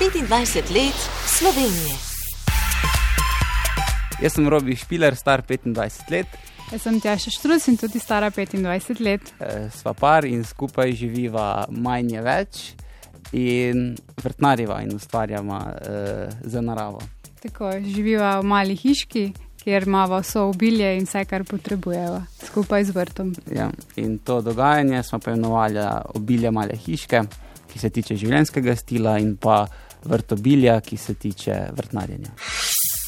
25 let Slovenije. Jaz sem Robi Špiler, star 25 let. Jaz sem Tjaša Štruc in tudi stara 25 let. E, sva par in skupaj živiva manje več in vrtnariva in ustvarjava e, za naravo. Tako, živiva v mali hiški, kjer imamo vso obilje in vse, kar potrebujemo, skupaj z vrtom. Ja, in to dogajanje smo poimenovali obilje male hiške, ki se tiče življenjskega stila, in pa vrtobilja, ki se tiče vrtnarjenja.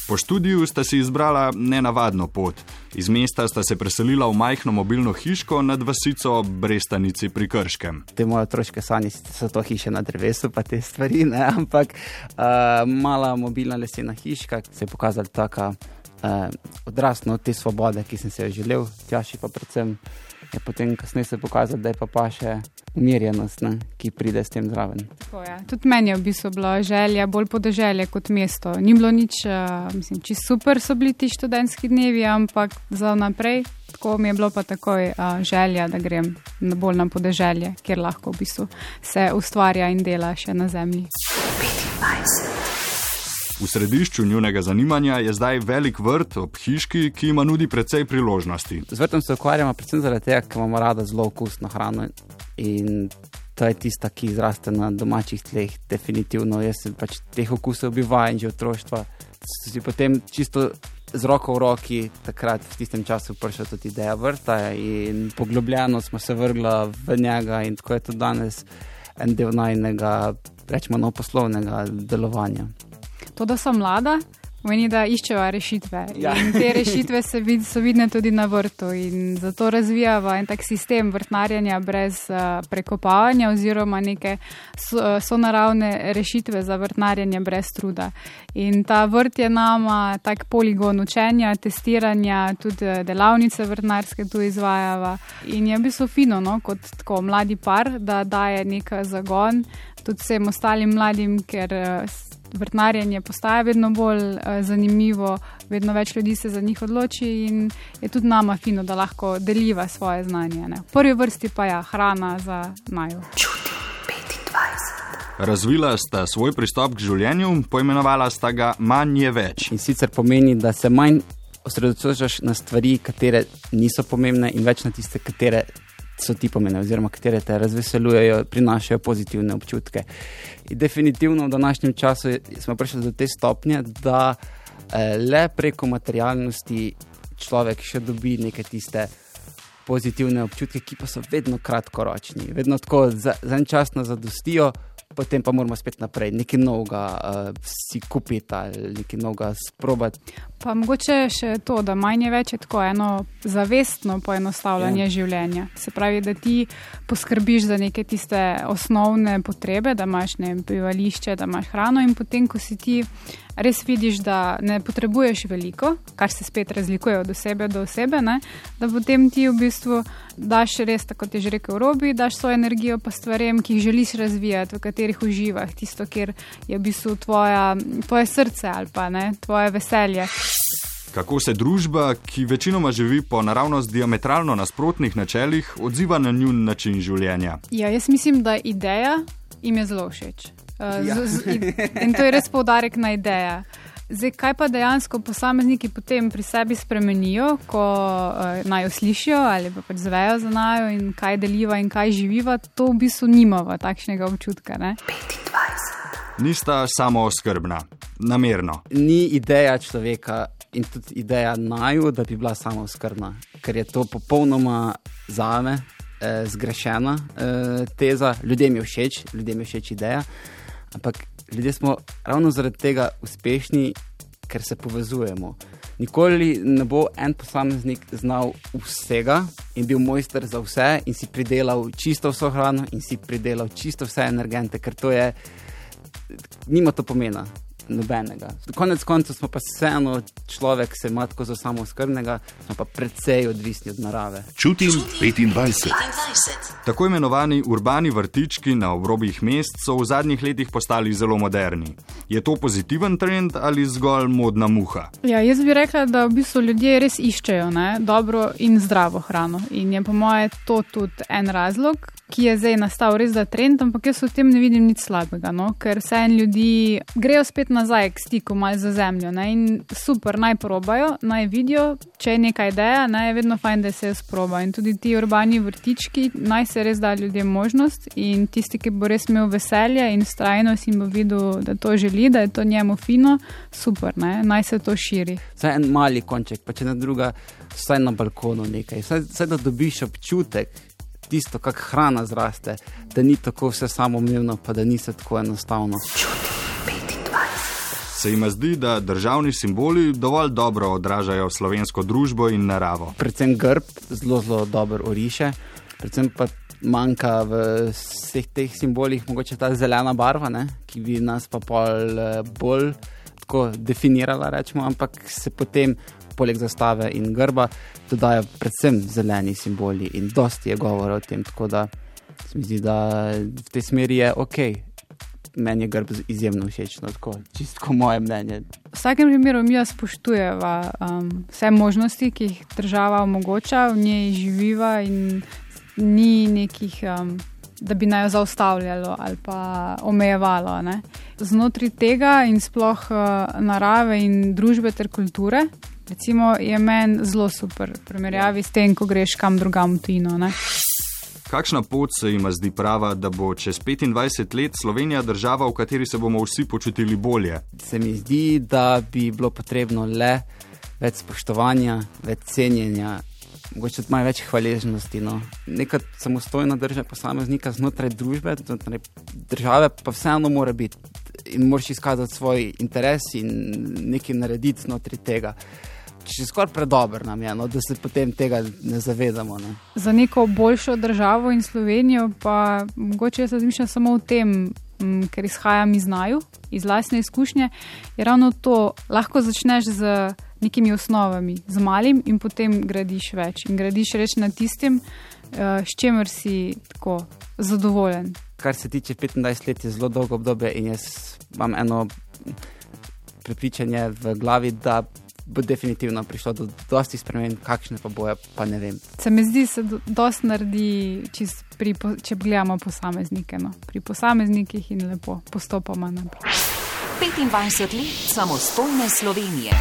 Po študiju sta si izbrala nenavadno pot. Iz mesta sta se preselila v majhno mobilno hiško nad vasico Brestanici pri Krškem. Te moje otroške sanje so to hiše na drevesu, pa te stvari, ne? ampak uh, mala mobilna lesena hiška se je pokazala tako uh, odrasno od te svobode, ki sem se jo želel, tjaši pa predvsem je potem kasneje se pokazalo, da je pa, pa še umirjenost, ne, ki pride s tem zraven. Tudi meni je v bistvu bila želja bolj podeželje kot mesto. Ni bilo nič, uh, mislim, čisto super so bili ti študentski dnevi, ampak za naprej. Tako mi je bilo pa takoj uh, želja, da grem na bolj na podeželje, kjer lahko v bistvu se ustvarja in dela še na zemlji. 25. V središču njunega zanimanja je zdaj velik vrt ob hiški, ki ima nudi precej priložnosti. Z vrtom se ukvarjamo predvsem zaradi tega, ker imamo rada zelo okusno hrano in to je tista, ki izraste na domačih tleh. Definitivno jaz sem pač teh okusov bil vajen že otroštva. Si potem čisto z roko v roki takrat v tistem času prišla tudi ideja vrta in poglobljeno smo se vrgla v njega in tako je to danes en del najnega, rečemo, no poslovnega delovanja. To, da so mlada, pomeni, da iščejo rešitve. Ja. In te rešitve vid, so vidne tudi na vrtu. In zato razvijamo en tak sistem vrtnarjanja brez uh, prekopavanja, oziroma neke so, uh, sonaravne rešitve za vrtnarjanje brez truda. In ta vrt je nama tak poligon učenja, testiranja, tudi uh, delavnice vrtnarske tu izvajava. In je v bistvu fino, no, kot tako mladi par, da daje nek zagon tudi vsem ostalim mladim, ker. Uh, vrtnarjenje postaja vedno bolj uh, zanimivo, vedno več ljudi se za njih odloči in je tudi nama fino, da lahko deliva svoje znanje. Ne. V prvi vrsti pa je ja, hrana za najo. Razvila sta svoj pristop k življenju, poimenovala sta ga manj je več. In sicer pomeni, da se manj osredotočaš na stvari, katere niso pomembne, in več na tiste, katere so ti pomeni, oziroma katere te razveseljujejo, prinašajo pozitivne občutke. In definitivno v današnjem času smo prišli do te stopnje, da eh, le preko materialnosti človek še dobi neke tiste. Pozitivne občutke, ki pa so vedno kratkoročni, vedno tako za, za en čas nas zadostijo, potem pa moramo spet naprej, nekaj novega uh, si kupiti ali nekaj novega sprobati. Pa mogoče še to, da manj je več je tako eno zavestno poenostavljanje ja. življenja. Se pravi, da ti poskrbiš za neke tiste osnovne potrebe, da imaš ne bivališče, da imaš hrano in potem, ko si ti res vidiš, da ne potrebuješ veliko, kar se spet razlikuje od osebe do osebe, ne? da potem ti v bistvu daš res, tako kot je že rekel Robi, daš svojo energijo pa stvarem, ki jih želiš razvijati, v katerih uživaš, tisto, kjer je v bistvu tvoja, tvoje srce ali pa ne, tvoje veselje. Kako se družba, ki večinoma živi po naravnost diametralno nasprotnih načelih, odziva na njun način življenja? Ja, jaz mislim, da ideja jim je zelo všeč. Uh, ja. z, z, in to je res poudarek na ideja. Zdaj, kaj pa dejansko posamezniki potem pri sebi spremenijo, ko uh, naj jo slišijo ali pa pač zvejo za najo in kaj deliva in kaj živiva, to v bistvu nimava takšnega občutka. Ne? 25. Nista samo skrbna, namerno. Ni ideja človeka in tudi ideja naju, da bi bila samo skrbna, ker je to popolnoma zame eh, zgrešena eh, teza. Ljudem je všeč, ljudem je všeč ideja. Ampak ljudje smo ravno zaradi tega uspešni, ker se povezujemo. Nikoli ne bo en posameznik znal vsega in bil mojster za vse, in si pridelal čisto vso hrano, in si pridelal čisto vse energente, ker to je, nima to pomena nobenega. Konec koncev smo pa vseeno človek, se ima tako za samo skrbnega, smo pa precej odvisni od narave. Čutim 25. Tako imenovani urbani vrtički na obrobjih mest so v zadnjih letih postali zelo moderni. Je to pozitiven trend ali zgolj modna muha? Ja, jaz bi rekla, da v bistvu ljudje res iščejo ne, dobro in zdravo hrano. In je po mojem to tudi en razlog, ki je zdaj nastal res za trend, ampak jaz v tem ne vidim nič slabega, no? ker vse en ljudi grejo spet nazaj k stiku malo za zemljo ne? in super, naj probajo, naj vidijo, če je neka ideja, naj je vedno fajn, da se jo sproba. In tudi ti urbani vrtički, naj se res da ljudem možnost in tisti, ki bo res imel veselje in strajnost in bo videl, da to želi, da je to njemu fino, super, ne? naj se to širi. Vse en mali konček, pa če ne druga, vsaj na balkonu nekaj, vsaj da dobiš občutek tisto, kar hrana zraste, da ni tako vse samoumevno, pa da ni se tako enostavno. Se jim zdi, da državni simboli dovolj dobro odražajo slovensko družbo in naravo? Predvsem grb zelo, zelo dobro oriše, predvsem pa manjka v vseh teh simbolih mogoče ta zelena barva, ne? ki bi nas pa pol eh, bolj tako definirala, rečemo, ampak se potem poleg zastave in grba, dodajo predvsem zeleni simboli in dosti je govora o tem. Tako da se mi zdi, da v tej smeri je ok. Meni je grb izjemno všeč, no, tako čisto moje mnenje. V vsakem primeru mi spoštujemo um, vse možnosti, ki jih država omogoča, v njej živiva in ni nekih, um, da bi naj jo zaustavljalo ali pa omejevalo. Ne. Znotraj tega in sploh uh, narave in družbe ter kulture Recimo, je meni zelo super, v primerjavi s tem, ko greš kam drugam v Tino. Ne? Kakšna pot se jim zdi prava, da bo čez 25 let Slovenija država, v kateri se bomo vsi počutili bolje? Se mi zdi, da bi bilo potrebno le več spoštovanja, več cenjenja, mogoče tudi malo več hvaležnosti. No. Neka samostojna država posameznika znotraj družbe, znotraj države, pa vseeno mora biti in moraš izkazati svoj interes in nekaj narediti znotraj tega še skoraj predober nam je, no, da se potem tega ne zavedamo. Ne. Za neko boljšo državo in Slovenijo, pa mogoče jaz razmišljam samo o tem, m, ker izhajam iz znaju, iz lastne izkušnje, je ravno to, lahko začneš z nekimi osnovami, z malim in potem gradiš več. In gradiš reč na tistem, uh, s čemer si tako zadovoljen. Kar se tiče 25 let, je zelo dolgo obdobje in jaz imam eno. Pripričanje v glavi, da bo definitivno prišlo do dosti spremenb, kakšne pa boje, pa ne vem. Se mi zdi, da se dosti naredi, pri, če gledamo posameznike. No. Pri posameznikih in lepo postopoma naprej. 25 let samostojne Slovenije.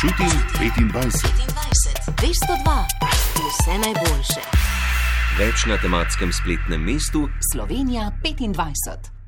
Čutim 25. 25. 202. Vse najboljše. Več na tematskem spletnem mestu Slovenija 25.